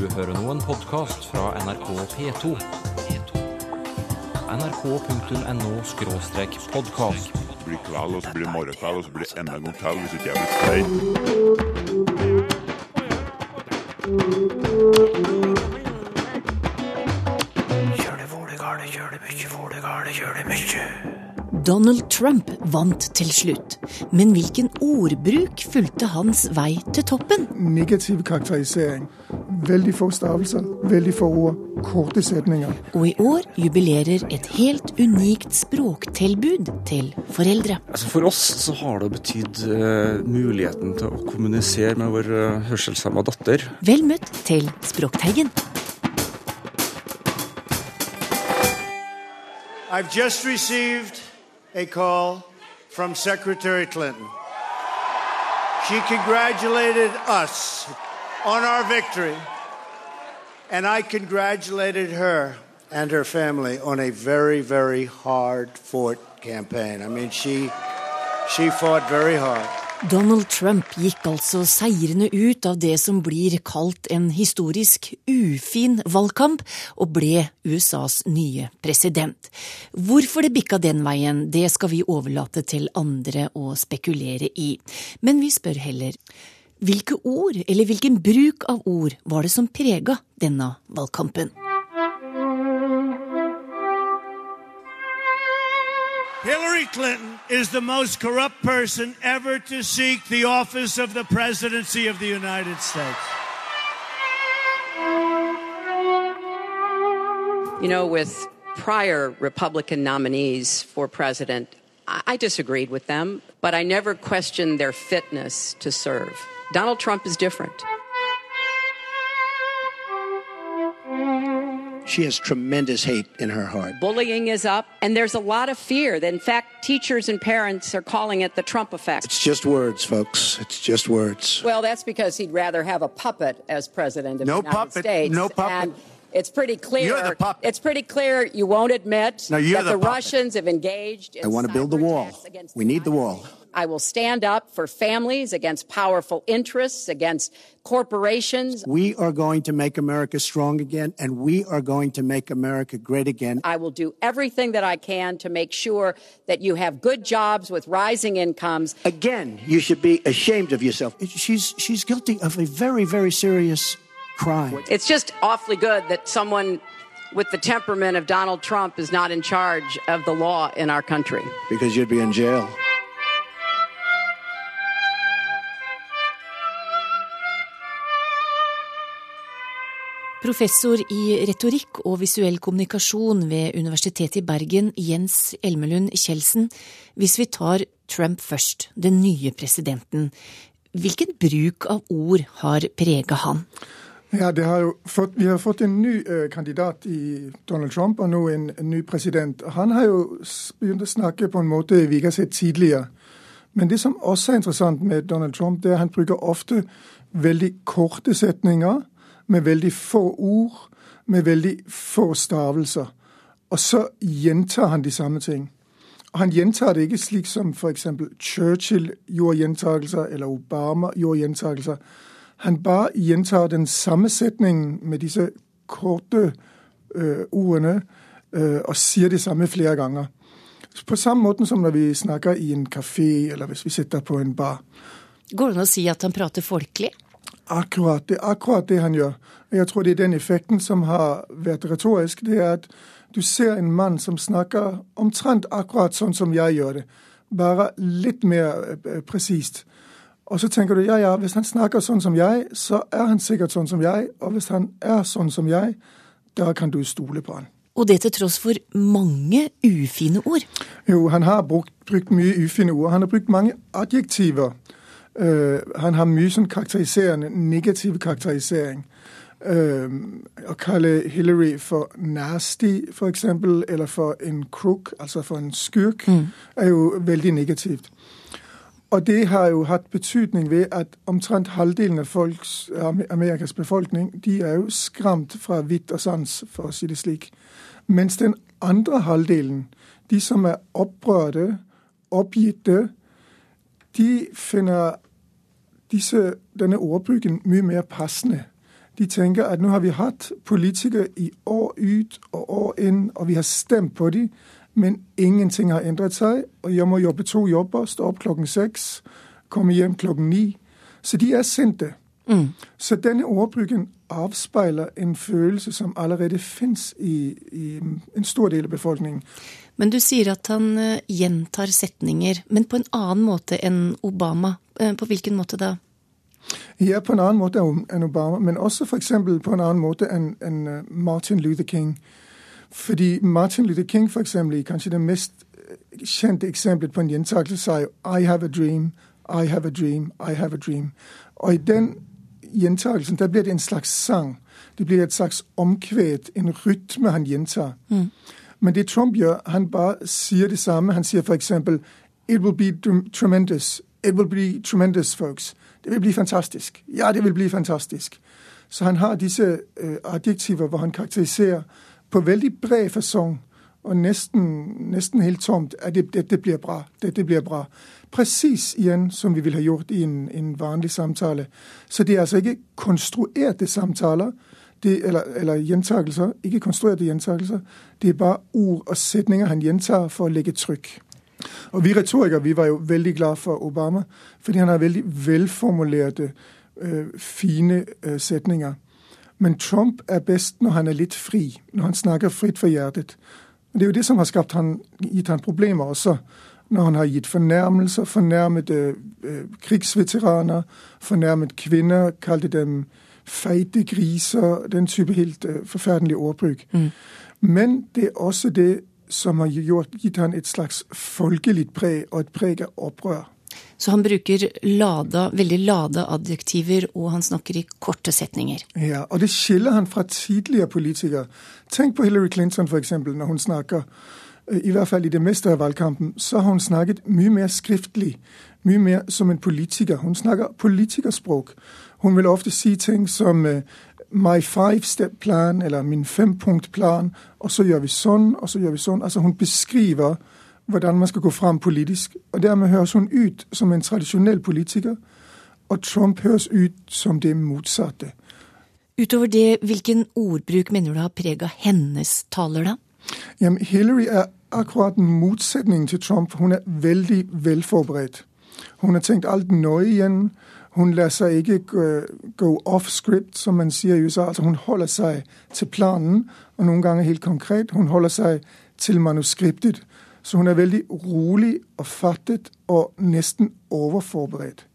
Du hører nå en podkast fra NRK P2. nrk.no podkast. Det blir kveld, og så blir det morgenkveld, og så blir det enda en gang til hvis ikke jeg blir stein. Donald Trump vant til slutt, men hvilken ordbruk fulgte hans vei til toppen? Negativ karakterisering. Veldig få stavelser, veldig få ord, korte setninger. Og i år jubilerer et helt unikt språktilbud til foreldre. Altså for oss så har det betydd uh, muligheten til å kommunisere med vår uh, hørselshemma datter. Vel møtt til Språkteigen. I've just received a call from Secretary Clinton. She congratulated us on our victory, and I congratulated her and her family on a very, very hard fought campaign. I mean, she she fought very hard. Donald Trump gikk altså seirende ut av det som blir kalt en historisk ufin valgkamp, og ble USAs nye president. Hvorfor det bikka den veien, det skal vi overlate til andre å spekulere i. Men vi spør heller hvilke ord, eller hvilken bruk av ord, var det som prega denne valgkampen? Hillary Clinton is the most corrupt person ever to seek the office of the presidency of the United States. You know, with prior Republican nominees for president, I I disagreed with them, but I never questioned their fitness to serve. Donald Trump is different. She has tremendous hate in her heart. Bullying is up, and there's a lot of fear. That, in fact, teachers and parents are calling it the Trump effect. It's just words, folks. It's just words. Well, that's because he'd rather have a puppet as president of No the United puppet, States. no puppet. And it's pretty clear. You're the puppet. It's pretty clear you won't admit No, that the the. Russians have engaged. In I want to build the wall. We need the wall. I will stand up for families, against powerful interests, against corporations. We are going to make America strong again, and we are going to make America great again. I will do everything that I can to make sure that you have good jobs with rising incomes. Again, you should be ashamed of yourself. She's she's guilty of a very very serious crime. It's just awfully good that someone with the temperament of Donald Trump is not in charge of the law in our country. Because you'd be in jail. Professor i retorikk og visuell kommunikasjon ved Universitetet i Bergen, Jens Elmelund Kjeldsen. Hvis vi tar Trump først, den nye presidenten. Hvilken bruk av ord har prega han? Ja, har fått, Vi har fått en ny eh, kandidat i Donald Trump, og nå en, en ny president. Han har jo begynt å snakke på en måte vi ikke har sett tidligere. Men det som også er interessant med Donald Trump, det er at han bruker ofte veldig korte setninger med veldig få ord, med veldig få stavelser. Og så gjentar han de samme ting. Han gjentar det ikke slik som f.eks. Churchill gjorde gjentakelser, eller Obama gjorde gjentakelser. Han bare gjentar den samme setningen med disse korte øh, ordene øh, og sier det samme flere ganger. På samme måte som når vi snakker i en kafé, eller hvis vi sitter på en bar. Går det an å si at han prater folkelig? Akkurat det, akkurat det han gjør. Jeg tror det er den effekten som har vært retorisk. Det er at du ser en mann som snakker omtrent akkurat sånn som jeg gjør det, bare litt mer eh, presist. Og så tenker du ja, ja, hvis han snakker sånn som jeg, så er han sikkert sånn som jeg. Og hvis han er sånn som jeg, da kan du stole på han. Og det til tross for mange ufine ord. Jo, han har brukt, brukt mye ufine ord. Han har brukt mange adjektiver. Uh, han har mye sånn karakteriserende, negativ karakterisering. Uh, å kalle Hillary for nasty, for eksempel, eller for en crook, altså for en skurk, er jo veldig negativt. Og det har jo hatt betydning ved at omtrent halvdelen av folks, Amerikas befolkning de er jo skremt fra hvitt og sans, for å si det slik. Mens den andre halvdelen, de som er opprørte, oppgitte, de finner disse, denne ordbruken mye mer passende. De tenker at nå har vi hatt politikere i år ut og år inn, og vi har stemt på dem, men ingenting har endret seg. Og jeg må jobbe to jobber, stå opp klokken seks, komme hjem klokken ni. Så de er sinte. Mm. Så denne ordbruken avspeiler en følelse som allerede fins i, i, en stor del av befolkningen. Men du sier at han uh, gjentar setninger, men på en annen måte enn Obama. Uh, på hvilken måte da? Ja, på en annen måte enn Obama, men også f.eks. på en annen måte enn eh, Martin Luther King. Fordi Martin Luther King for eksempel, kanskje det mest kjente eksempelet på en gjentakelse jo 'I have a dream', 'I have a dream', 'I have a dream'. Og i den gjentakelsen der blir det en slags sang. Det blir et slags omkved, en rytme han gjentar. Mm. Men det Trump gjør, han bare sier det samme. Han sier f.eks.: It will be tremendous. It will be tremendous, folks. Det vil bli fantastisk. Ja, det vil bli fantastisk. Så han har disse uh, adjektiver hvor han karakteriserer på veldig bred fasong og nesten, nesten helt tomt at det, dette blir bra. Dette blir bra. Presis igjen som vi ville ha gjort i en, en, vanlig samtale. Så det er altså ikke konstruerte samtaler. Det, eller, eller gjentakelser. Ikke konstruerte gjentakelser. Det er bare ord og setninger han gjentar for å legge trykk. Og Vi retorikere vi var jo veldig glad for Obama, fordi han har veldig velformulerte, øh, fine øh, setninger. Men Trump er best når han er litt fri, når han snakker fritt for hjertet. Det er jo det som har skapt han, gitt han problemer også. Når han har gitt fornærmelser, fornærmet eh, krigsveteraner, fornærmet kvinner, kalte dem feite griser, den type helt eh, forferdelige ordbruk. Mm. Men det er også det som har gjort, gitt han et slags folkelig preg, og et preg av opprør. Så han bruker lada, veldig lada adjektiver, og han snakker i korte setninger. Ja, og det skiller han fra tidligere politikere. Tenk på Hillary Clinton, f.eks., når hun snakker. Øh, I hvert fall i det meste av valgkampen, så har hun snakket mye mer skriftlig. Mye mer som en politiker. Hun snakker politikerspråk. Hun vil ofte si ting som øh, my five-step-plan, eller min fempunktplan, og så gjør vi sånn, og så gjør vi sånn. Altså Hun beskriver hvordan man skal gå fram politisk. Og dermed høres hun ut som en tradisjonell politiker, og Trump høres ut som det motsatte. Utover det, hvilken ordbruk mener du har prega hennes taler, da? Jamen, Hillary er akkurat motsetningen til Trump. Hun er veldig velforberedt. Hun har tenkt alt nøye igjen. Hun lar seg ikke gå off script, som man sier i USA. Altså, hun holder seg til planen, og noen ganger helt konkret. Hun holder seg til manuskriptet. Så hun er veldig rolig og fattet og nesten overforberedt.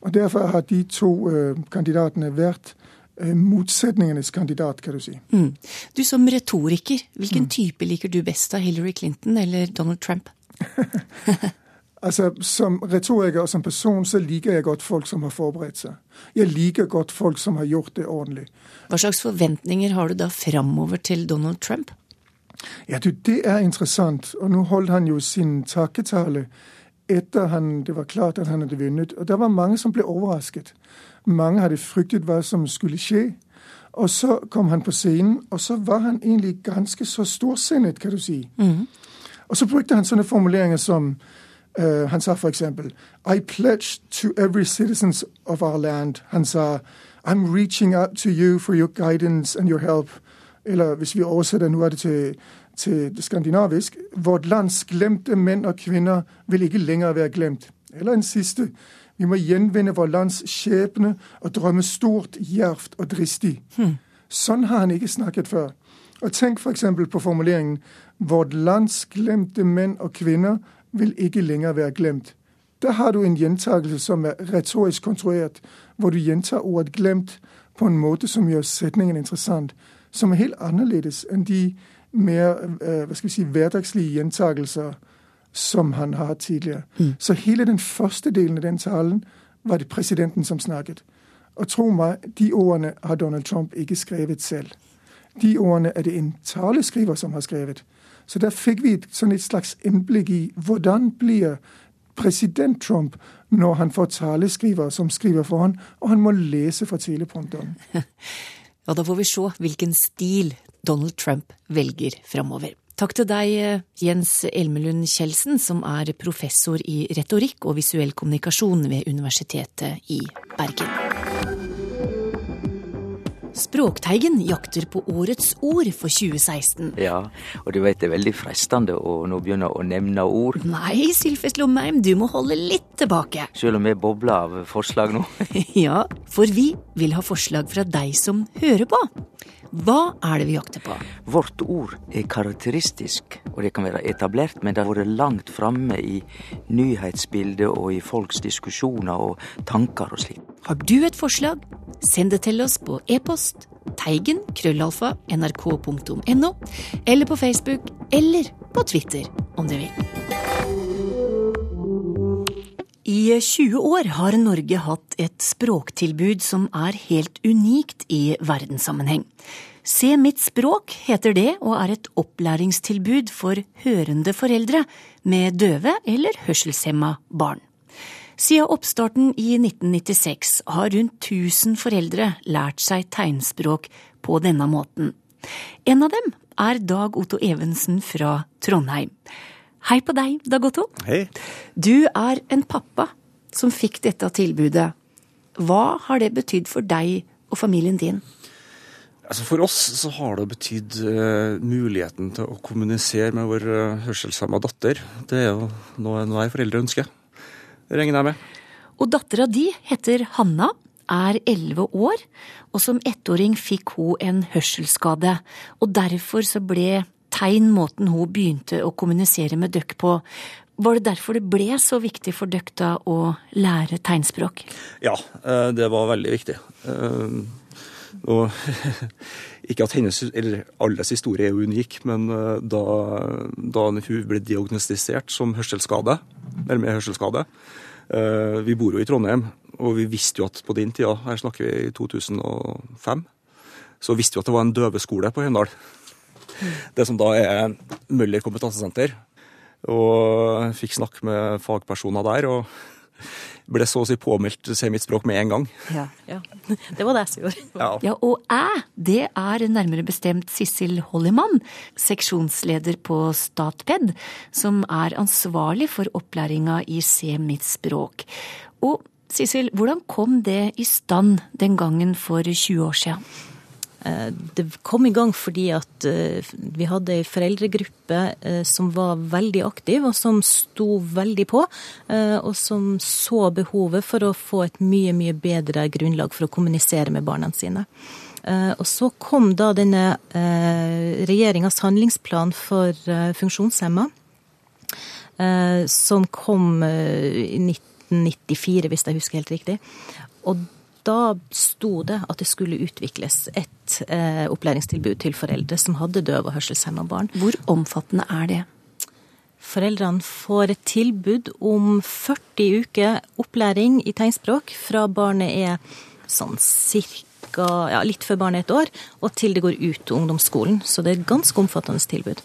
Og Derfor har de to uh, kandidatene vært uh, motsetningenes kandidat, kan du si. Mm. Du Som retoriker, hvilken mm. type liker du best av Hillary Clinton eller Donald Trump? altså, Som retoriker og som person så liker jeg godt folk som har forberedt seg. Jeg liker godt folk som har gjort det ordentlig. Hva slags forventninger har du da framover til Donald Trump? Ja, du, det er interessant. Og nå holdt han jo sin takketale etter han, det var klart at han hadde vunnet. Og det var mange som ble overrasket. Mange hadde fryktet hva som skulle skje. Og så kom han på scenen, og så var han egentlig ganske så storsinnet, kan du si. Mm. Og så brukte han sånne formuleringer som uh, Han sa for eksempel I pledge to every citizen of our land. Han sa I'm reaching out to you for your guidance and your help. Eller hvis vi oversetter noe er det til, til skandinavisk Vårt lands glemte menn og kvinner vil ikke lenger være glemt. Eller en siste. Vi må gjenvinne vår lands skjebne og drømme stort, djervt og dristig. Hmm. Sånn har han ikke snakket før. Og tenk f.eks. på formuleringen 'Vårt lands glemte menn og kvinner vil ikke lenger være glemt'. Der har du en gjentakelse som er retorisk konstruert, hvor du gjentar ordet 'glemt' på en måte som gjør setningen interessant som er helt annerledes enn de mer øh, hva skal vi si, hverdagslige gjentakelser som han har hatt tidligere. Mm. Så hele den første delen av den talen var det presidenten som snakket. Og tro meg, de ordene har Donald Trump ikke skrevet selv. De ordene er det en taleskriver som har skrevet. Så der fikk vi et, et slags innblikk i hvordan blir president Trump når han får taleskriver som skriver for ham, og han må lese fra teleprompteren. Ja, da får vi se hvilken stil Donald Trump velger framover. Takk til deg, Jens Elmelund Kjeldsen, som er professor i retorikk og visuell kommunikasjon ved Universitetet i Bergen. Språkteigen jakter på årets ord for 2016. Ja, og du vet det er veldig fristende å nå begynne å nevne ord. Nei, Sylfest Lomheim, du må holde litt tilbake. Selv om vi bobler av forslag nå. Ja, for vi vil ha forslag fra deg som hører på. Hva er det vi jakter på? Vårt ord er karakteristisk, og det kan være etablert, men det har vært langt framme i nyhetsbildet og i folks diskusjoner og tanker og slikt. Har du et forslag? Send det til oss på e-post teigen krøllalfa nrk.no, eller på Facebook, eller på Twitter, om du vil. I 20 år har Norge hatt et språktilbud som er helt unikt i verdenssammenheng. Se mitt språk heter det, og er et opplæringstilbud for hørende foreldre med døve eller hørselshemma barn. Siden oppstarten i 1996 har rundt 1000 foreldre lært seg tegnspråk på denne måten. En av dem er Dag Otto Evensen fra Trondheim. Hei på deg, Dag Otto. Hei. Du er en pappa som fikk dette tilbudet. Hva har det betydd for deg og familien din? Altså For oss så har det betydd uh, muligheten til å kommunisere med vår uh, hørselshemma datter. Det er jo noe enhver foreldre ønsker. Regner jeg med. Og dattera di heter Hanna, er elleve år, og som ettåring fikk hun en hørselsskade. Og derfor så ble tegn måten hun begynte å kommunisere med døkk på. Var det derfor det ble så viktig for døkk da å lære tegnspråk? Ja, eh, det var veldig viktig. Og ikke at hennes, eller alles historie er unik, men eh, da, da hun ble diagnostisert som hørselskade, eller med hørselskade eh, Vi bor jo i Trondheim, og vi visste jo at på den tida, her snakker vi i 2005, så visste vi at det var en døveskole på Høyndal. Det som da er Møller kompetansesenter. Og jeg fikk snakke med fagpersoner der, og ble så å si påmeldt Se mitt språk med en gang. Ja, ja. Det var det som gjorde. Ja. Ja, og jeg, det er nærmere bestemt Sissel Hollimann, seksjonsleder på Statped, som er ansvarlig for opplæringa i Se mitt språk. Og Sissel, hvordan kom det i stand den gangen for 20 år siden? Eh, Det kom i gang fordi at eh, vi hadde ei foreldregruppe eh, som var veldig aktiv, og som sto veldig på. Og som så behovet for å få et mye, mye bedre grunnlag for å kommunisere med barna sine. Og så kom da denne regjeringas handlingsplan for funksjonshemma. Som kom i 1994, hvis jeg husker helt riktig. Og da sto det at det skulle utvikles et eh, opplæringstilbud til foreldre som hadde døve og hørselshemma barn. Hvor omfattende er det? Foreldrene får et tilbud om 40 uker opplæring i tegnspråk fra barnet er sånn cirka ja, litt før barnet er et år, og til det går ut til ungdomsskolen. Så det er et ganske omfattende tilbud.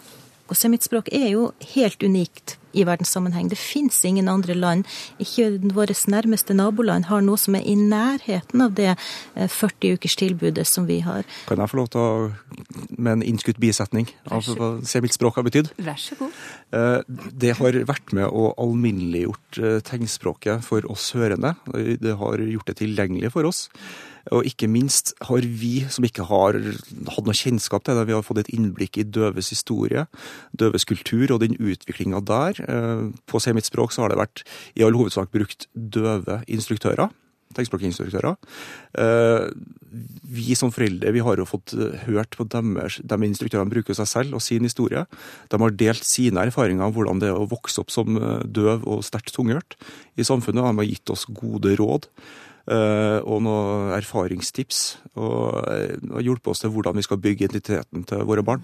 Og semittspråk er jo helt unikt i verdenssammenheng. Det fins ingen andre land, ikke våre nærmeste naboland, har noe som er i nærheten av det eh, 40 ukers tilbudet som vi har. Kan jeg få lov til å med en innskutt bisetning av hva Se mitt språk har betydd? Vær så god. Eh, Det har vært med og alminneliggjort eh, tegnspråket for oss hørende. Det har gjort det tilgjengelig for oss. Og ikke minst har vi, som ikke har hatt noe kjennskap til det, vi har fått et innblikk i døves historie, døves kultur og den utviklinga der. Eh, På Se språk så har det vært i all hovedsak brukt døve instruktører. Tegnspråkinstruktører. Eh, Vi som foreldre vi har jo fått eh, hørt på deres, de instruktørene bruker seg selv og sin historie. De har delt sine erfaringer om hvordan det er å vokse opp som døv og sterkt tunghørt i samfunnet. De har gitt oss gode råd og noen erfaringstips. Og og hjulpet oss til hvordan vi skal bygge identiteten til våre barn.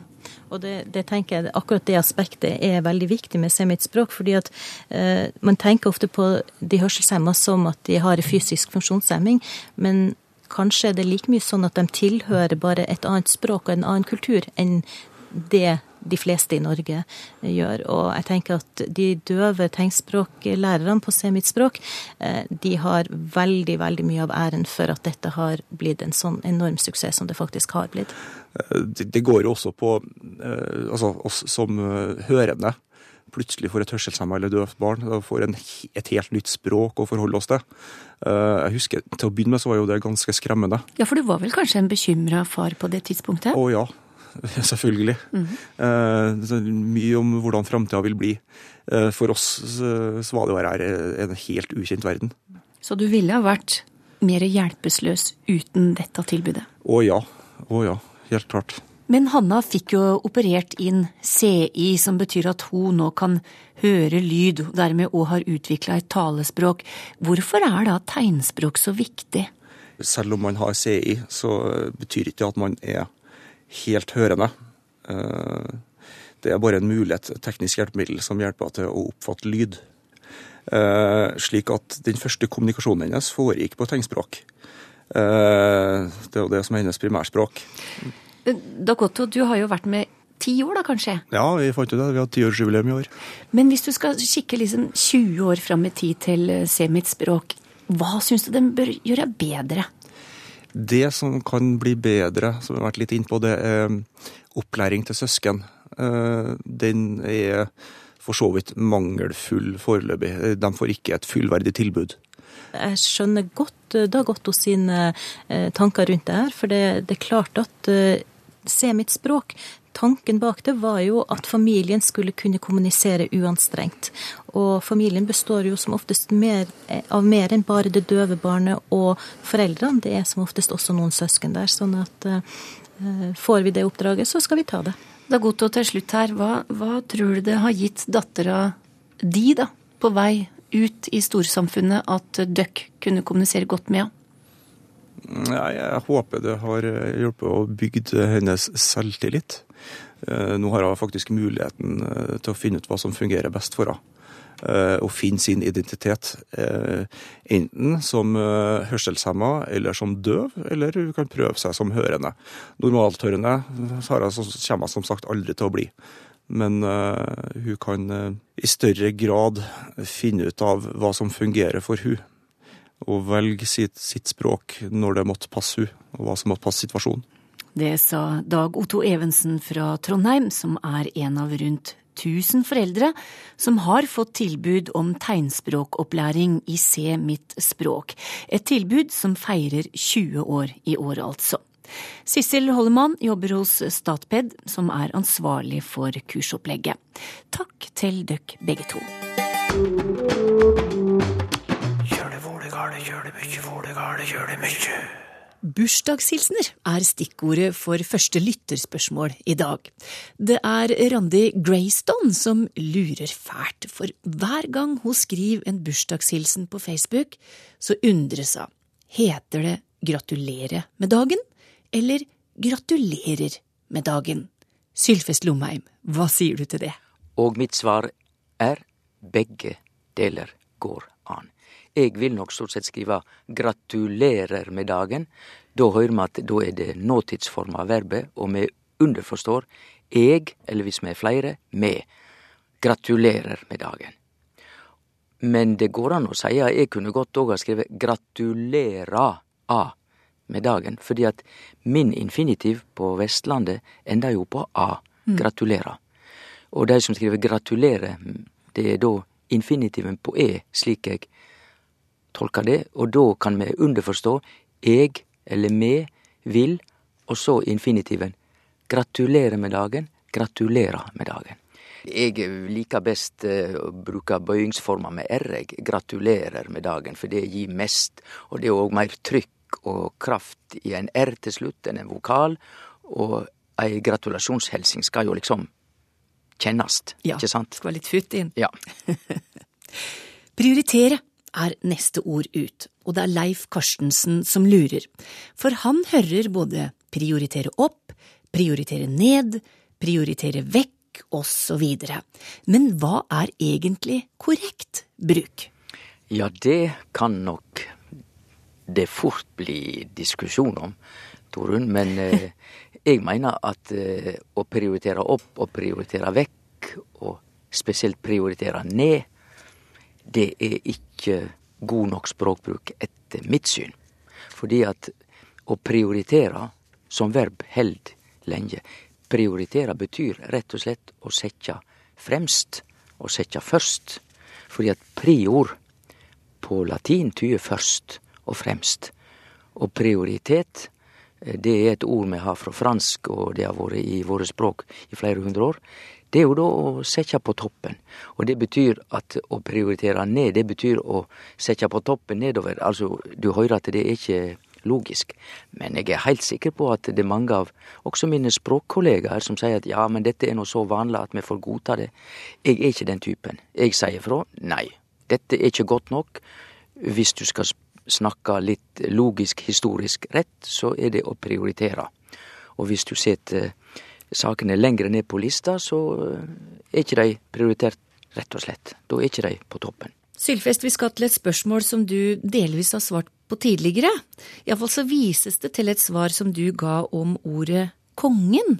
Og det, det tenker jeg, akkurat det aspektet er veldig viktig med Se mitt språk, fordi at eh, man tenker ofte på de hørselshemma som at de har fysisk funksjonshemming, men kanskje er det like mye sånn at de tilhører bare et annet språk og en annen kultur enn det de fleste i Norge gjør. Og jeg tenker at de døve tegnspråklærerne på Se mitt språk, eh, de har veldig, veldig mye av æren for at dette har blitt en sånn enorm suksess som det faktisk har blitt. Eh, Det går jo også på eh, altså oss som eh, hørende. plutselig får et hørselshemma eller døvt barn, får en, et helt nytt språk å forholde oss til. Eh, jeg husker, Til å begynne med så var jo det ganske skremmende. Ja, for du var vel kanskje en bekymra far på det tidspunktet? Å ja, selvfølgelig. Mm. Mye om hvordan framtida vil bli. Uh, for oss uh, var er en helt ukjent verden. Så du ville ha vært mer hjelpeløs uten dette tilbudet? Å ja. Å ja. Helt klart. Men Hanna fikk jo operert inn CI, som betyr at hun nå kan høre lyd, og dermed òg har utvikla et talespråk. Hvorfor er da tegnspråk så viktig? Selv om man har CI, så betyr ikke det at man er helt hørende. Eh, det er bare en mulighet, et teknisk hjelpemiddel, som hjelper til å oppfatte lyd. Eh, slik at den første kommunikasjonen hennes foregikk på tegnspråk. Eh, det er jo det som er hennes primærspråk. Dakotto, du har jo vært med ti år, da kanskje? Ja, vi fant jo det. Vi har tiårsjubileum i år. Men hvis du skal kikke liksom 20 år fram i tid til Se mitt språk, hva syns du den bør gjøre bedre? Det som kan bli bedre, som vi har vært litt innpå, det er opplæring til søsken. Eh, den er for så vidt mangelfull foreløpig. De får ikke et fullverdig tilbud. Jeg skjønner godt eh, Dag Otto sine tanker rundt det her. For det, det er klart at Se mitt språk. Tanken bak det var jo at familien skulle kunne kommunisere uanstrengt. Og familien består jo som oftest mer, av mer enn bare det døve barnet og foreldrene. Det er som oftest også noen søsken der. Sånn at eh, får vi det oppdraget, så skal vi ta det. Dagoto, til slutt her, hva, hva tror du det har gitt dattera di, da, på vei ut i storsamfunnet, at døkk kunne kommunisere godt med henne? Ja, jeg håper det har hjulpet å bygge hennes selvtillit. Nå har hun faktisk muligheten til å finne ut hva som fungerer best for henne. Og finne sin identitet. Enten som hørselshemma eller som døv, eller hun kan prøve seg som hørende. Normalthørende kommer hun som sagt aldri til å bli. Men hun kan i større grad finne ut av hva som fungerer for hun og velge sitt, sitt, språk når det måtte passe henne, og hva som måtte passe situasjonen. Det sa Dag Otto Evensen fra Trondheim, som er en av rundt 1000 foreldre som har fått tilbud om tegnspråkopplæring i Se mitt språk. Et tilbud som feirer 20 år i år, altså. Sissel Hollemann jobber hos Statped, som er ansvarlig for kursopplegget. Takk til dere begge to. Bursdagshilsener er stikkordet for første lytterspørsmål i dag. Det er Randi Greystone som lurer fælt, for hver gang hun skriver en bursdagshilsen på Facebook, så undres hun. Heter det gratulere med dagen, eller gratulerer med dagen? Sylfest Lomheim, hva sier du til det? Og mitt svar er begge deler går an. Eg vil nok stort sett skrive 'gratulerer med dagen'. Da høyrer vi at da er det nåtidsforma verbet, og vi underforstår eg, eller hvis vi er flere, me. Gratulerer med dagen. Men det går an å seie, jeg kunne godt òg ha skrive 'gratulera a' med dagen, fordi at min infinitiv på Vestlandet ender jo på a. Gratulera. Og dei som skriver 'gratulere', det er da infinitiven på e, slik eg tolker det, og da kan vi underforstå eg eller me vil, og så infinitiven Gratulerer med dagen, gratulerer med dagen. Jeg liker best å bruke bøyingsforma med r, eg. Gratulerer med dagen, for det gir mest, og det er òg mer trykk og kraft i en r til slutt enn en vokal, og ei gratulasjonshelsing skal jo liksom kjennast, ja, ikke sant? Skal være litt futt inn. Ja. Prioritere er neste ord ut, og det er Leif Karstensen som lurer, for han hører både prioritere opp, prioritere ned, prioritere vekk osv. Men hva er egentlig korrekt bruk? Ja, det kan nok det fort bli diskusjon om, Torunn, men eh, jeg mener at eh, å prioritere opp og prioritere vekk, og spesielt prioritere ned, det er ikke god nok språkbruk etter mitt syn. Fordi at å prioritere som verb held lenge. Prioritere betyr rett og slett å setja fremst, å sette først. Fordi at prior på latin tyder først og fremst. Og prioritet, eh, det er et ord vi har fra fransk, og det har vært i våre språk i flere hundre år. Det er jo da å sette på toppen. Og det betyr at å prioritere ned, det betyr å sette på toppen nedover. Altså, du hører at det er ikke logisk. Men jeg er helt sikker på at det er mange av også mine språkkollegaer som sier at ja, men dette er nå så vanlig at vi får godta det. Jeg er ikke den typen. Jeg sier fra nei. Dette er ikke godt nok. Hvis du skal snakke litt logisk, historisk rett, så er det å prioritere. Og hvis du setter sakene lengre ned på lista, så er ikke de prioritert, rett og slett. Da er ikke de på toppen. Sylfest, vi skal til et spørsmål som du delvis har svart på tidligere. Iallfall så vises det til et svar som du ga om ordet kongen.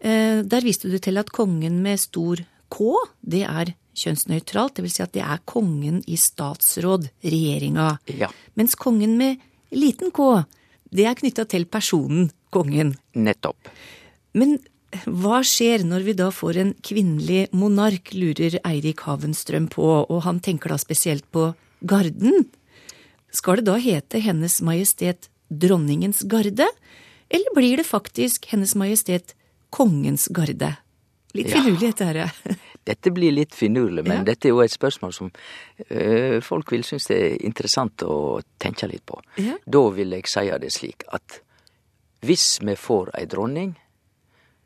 Eh, der viste du til at kongen med stor K, det er kjønnsnøytralt, dvs. Si at det er kongen i statsråd, regjeringa. Ja. Mens kongen med liten k, det er knytta til personen kongen. Nettopp. Men hva skjer når vi da får en kvinnelig monark, lurer Eirik Havenstrøm på, og han tenker da spesielt på Garden. Skal det da hete Hennes Majestet Dronningens Garde, eller blir det faktisk Hennes Majestet Kongens Garde? Litt finurlig dette her. Dette blir litt finurlig, men Ja. dette er jo et spørsmål som ø, folk vil synes det er interessant å tenke litt på. Ja. Da vil jeg si det slik at hvis vi får ei dronning,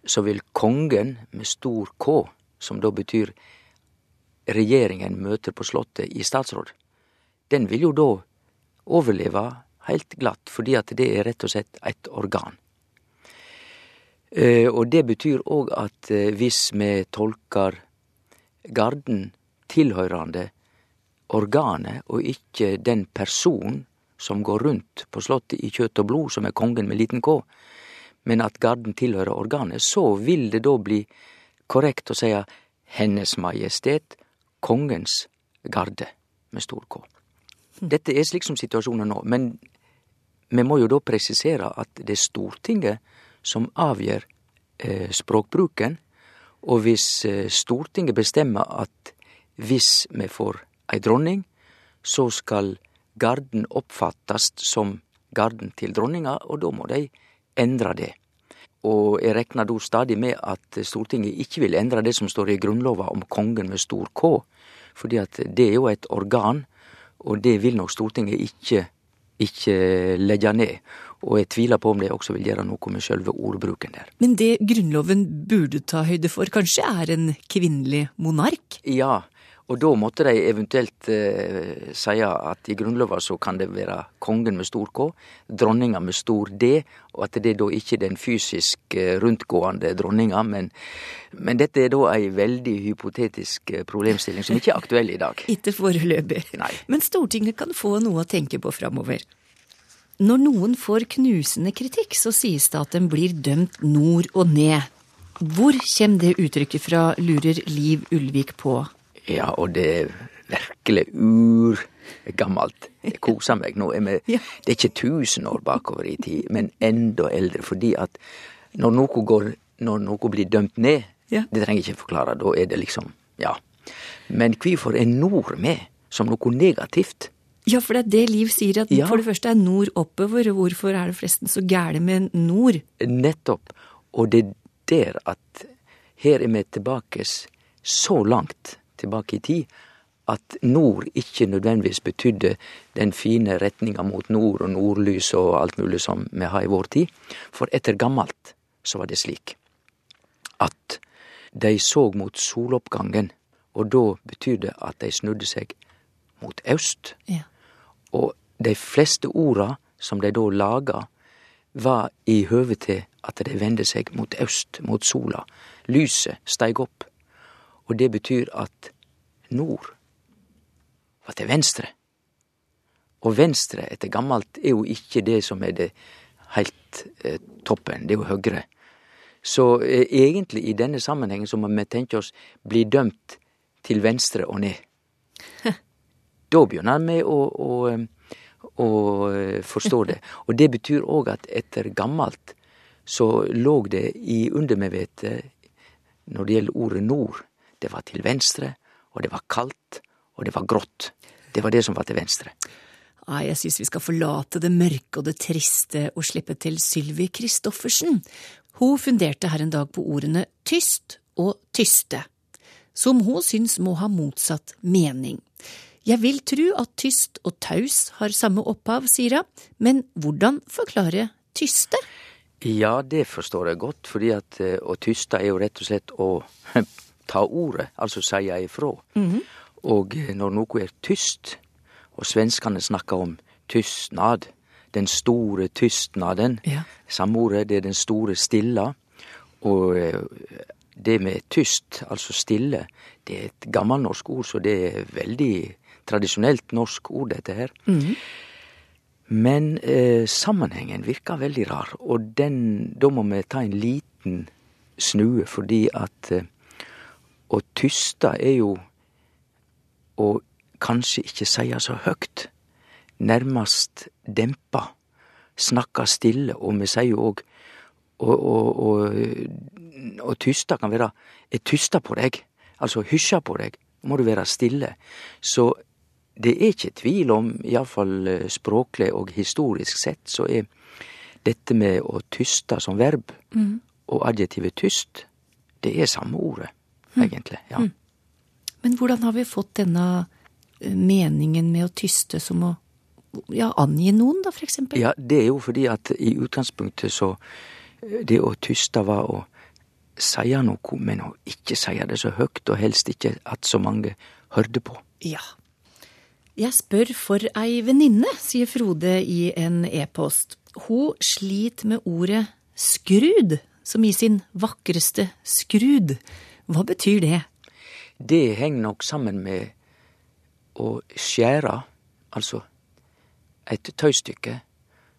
så vil kongen med stor K, som da betyr regjeringen møter på Slottet i statsråd, den vil jo da overleve heilt glatt, fordi at det er rett og slett et organ. Eh, Og det betyr òg at eh, hvis vi tolker garden tilhøyrande organet og ikkje den personen som går rundt på slottet i kjøtt og blod, som er kongen med liten k, men at garden tilhører organet, så vil det da bli korrekt å seie Hennes Majestet Kongens Garde med stor K. Dette er slik som situasjonen nå, men vi må jo da presisere at det er Stortinget som avgjør eh, språkbruken, og hvis eh, Stortinget bestemmer at hvis vi får ei dronning, så skal garden oppfattast som garden til dronninga, og da må de endre det. Og jeg regner da stadig med at Stortinget ikke vil endre det som står i Grunnlova om kongen med stor K, fordi at det er jo et organ, og det vil nok Stortinget ikke, ikke legge ned. Og jeg tviler på om de også vil gjøre noe med selve ordbruken der. Men det Grunnloven burde ta høyde for, kanskje er en kvinnelig monark? Ja, og da måtte de eventuelt eh, si at i Grunnlova så kan det være kongen med stor K, dronninga med stor D, og at det da ikke er den fysisk rundtgående rundt-gående dronninga, men, men dette er da ei veldig hypotetisk eh, problemstilling som ikke er aktuell i dag. Ikke foreløpig. Nei. Men Stortinget kan få noe å tenke på framover. Når noen får knusende kritikk, så sies det at den blir dømt nord og ned. Hvor kommer det uttrykket fra, lurer Liv Ulvik på? Ja, og det er virkelig urgammelt. Jeg koser meg. Nå Ja. det er ikke tusen år bakover i tid, men enda eldre. Fordi at når noe, går, når noe blir dømt ned, Ja. det trenger jeg ikke forklare, da er det liksom Ja. Men hvorfor er nord med som noe negativt? Ja, for det er det Liv sier, at Ja. for det første er nord oppover, og hvorfor er det forresten så gæle med nord? Nettopp. Og det er der at her er vi tilbake så langt tilbake i tid at nord ikke nødvendigvis betydde den fine retninga mot nord og nordlys og alt mulig som vi har i vår tid. For etter gammelt så var det slik at de så mot soloppgangen, og da betydde at de snudde seg mot øst. Ja. Og de fleste orda som de da laga, var i høve til at de vende seg mot øst, mot sola. Lyset steig opp. Og det betyr at nord var til venstre. Og venstre etter gammelt er jo ikke det som er det heilt eh, toppen, det er jo høyre. Så eh, egentlig i denne sammenhengen så må vi tenke oss bli dømt til venstre og ned. Da begynner vi å, å, å eh, forstå det. Og det betyr òg at etter gammelt så lå det i undermedvetet når det gjelder ordet nord, det var til venstre, og det var kaldt, og det var grått. Det var det som var til venstre. Nei, jeg syns vi skal forlate det mørke og det triste og slippe til Sylvi Christoffersen. Hun funderte her en dag på ordene tyst og tyste, som hun syns må ha motsatt mening. Jeg vil tru at tyst og taus har samme opphav, sier hun, men hvordan forklare tyste? Ja, det forstår jeg godt, fordi at eh, å tyste er jo rett og slett å ta ordet, altså seie ifrå. Og eh, når noe er tyst, og svenskene snakker om tystnad, den store tystnaden, Ja. samme ordet, det er den store stilla, og eh, det med tyst, altså stille, det er et gammelnorsk ord, så det er veldig tradisjonelt norsk ord, dette her. Men eh, sammenhengen virker veldig rar, og den, da må vi ta en liten snue, fordi at eh, å tyste er jo å kanskje ikke si så høyt. Nærmest dempa, Snakke stille, og vi sier jo òg å, tyste kan være Jeg tyster på deg, altså hysje på deg, må du være stille. Så det er ikke tvil om, iallfall språklig og historisk sett, så er dette med å tyste som verb og adjektivet tyst, det er samme ordet, egentlig. ja. Men hvordan har vi fått denne eh, meningen med å tyste som å ja, angi noen, da, eksempel? Ja, det er jo fordi at i utgangspunktet så eh, Det å tyste var å seie noe, men å ikke seie det så høyt, og helst ikke at så mange hørte på. Ja. Jeg spør for ei venninne, sier Frode i en e-post. Hun sliter med ordet skrud, som i sin vakreste skrud. Hva betyr det? Det henger nok sammen med å skjære, altså et tøystykke.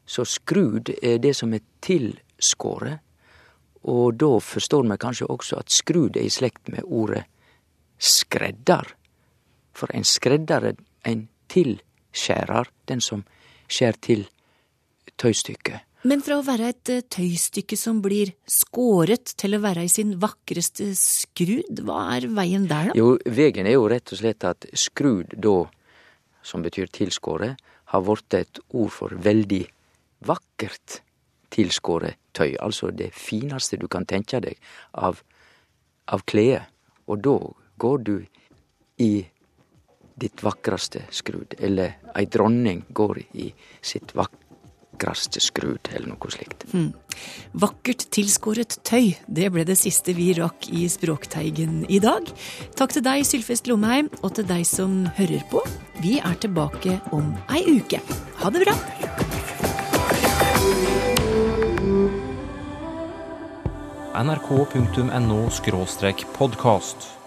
Så skrud er det som er tilskåret, og da forstår vi kanskje også at skrud er i slekt med ordet skredder. For en skredder er en tilskjærer, den som skjærer til tøystykket. Men fra å være et eh, tøystykke som blir skåret, til å være i sin vakreste skrud, hva er veien der, da? Jo, veien er jo rett og slett at skrud da, som betyr tilskåret, har blitt et ord for veldig vakkert tilskåret tøy. Altså det fineste du kan tenke deg av, av klede. Og da går du i ditt vakreste skrud. Eller ei dronning går i sitt vakraste skrud, eller noe slikt. Vakkert tilskåret tøy, det ble det siste vi rakk i Språkteigen i dag. Takk til deg, Sylfest Lomheim, og til deg som hører på. Vi er tilbake om ei uke. Ha det bra! nrk.no podkast.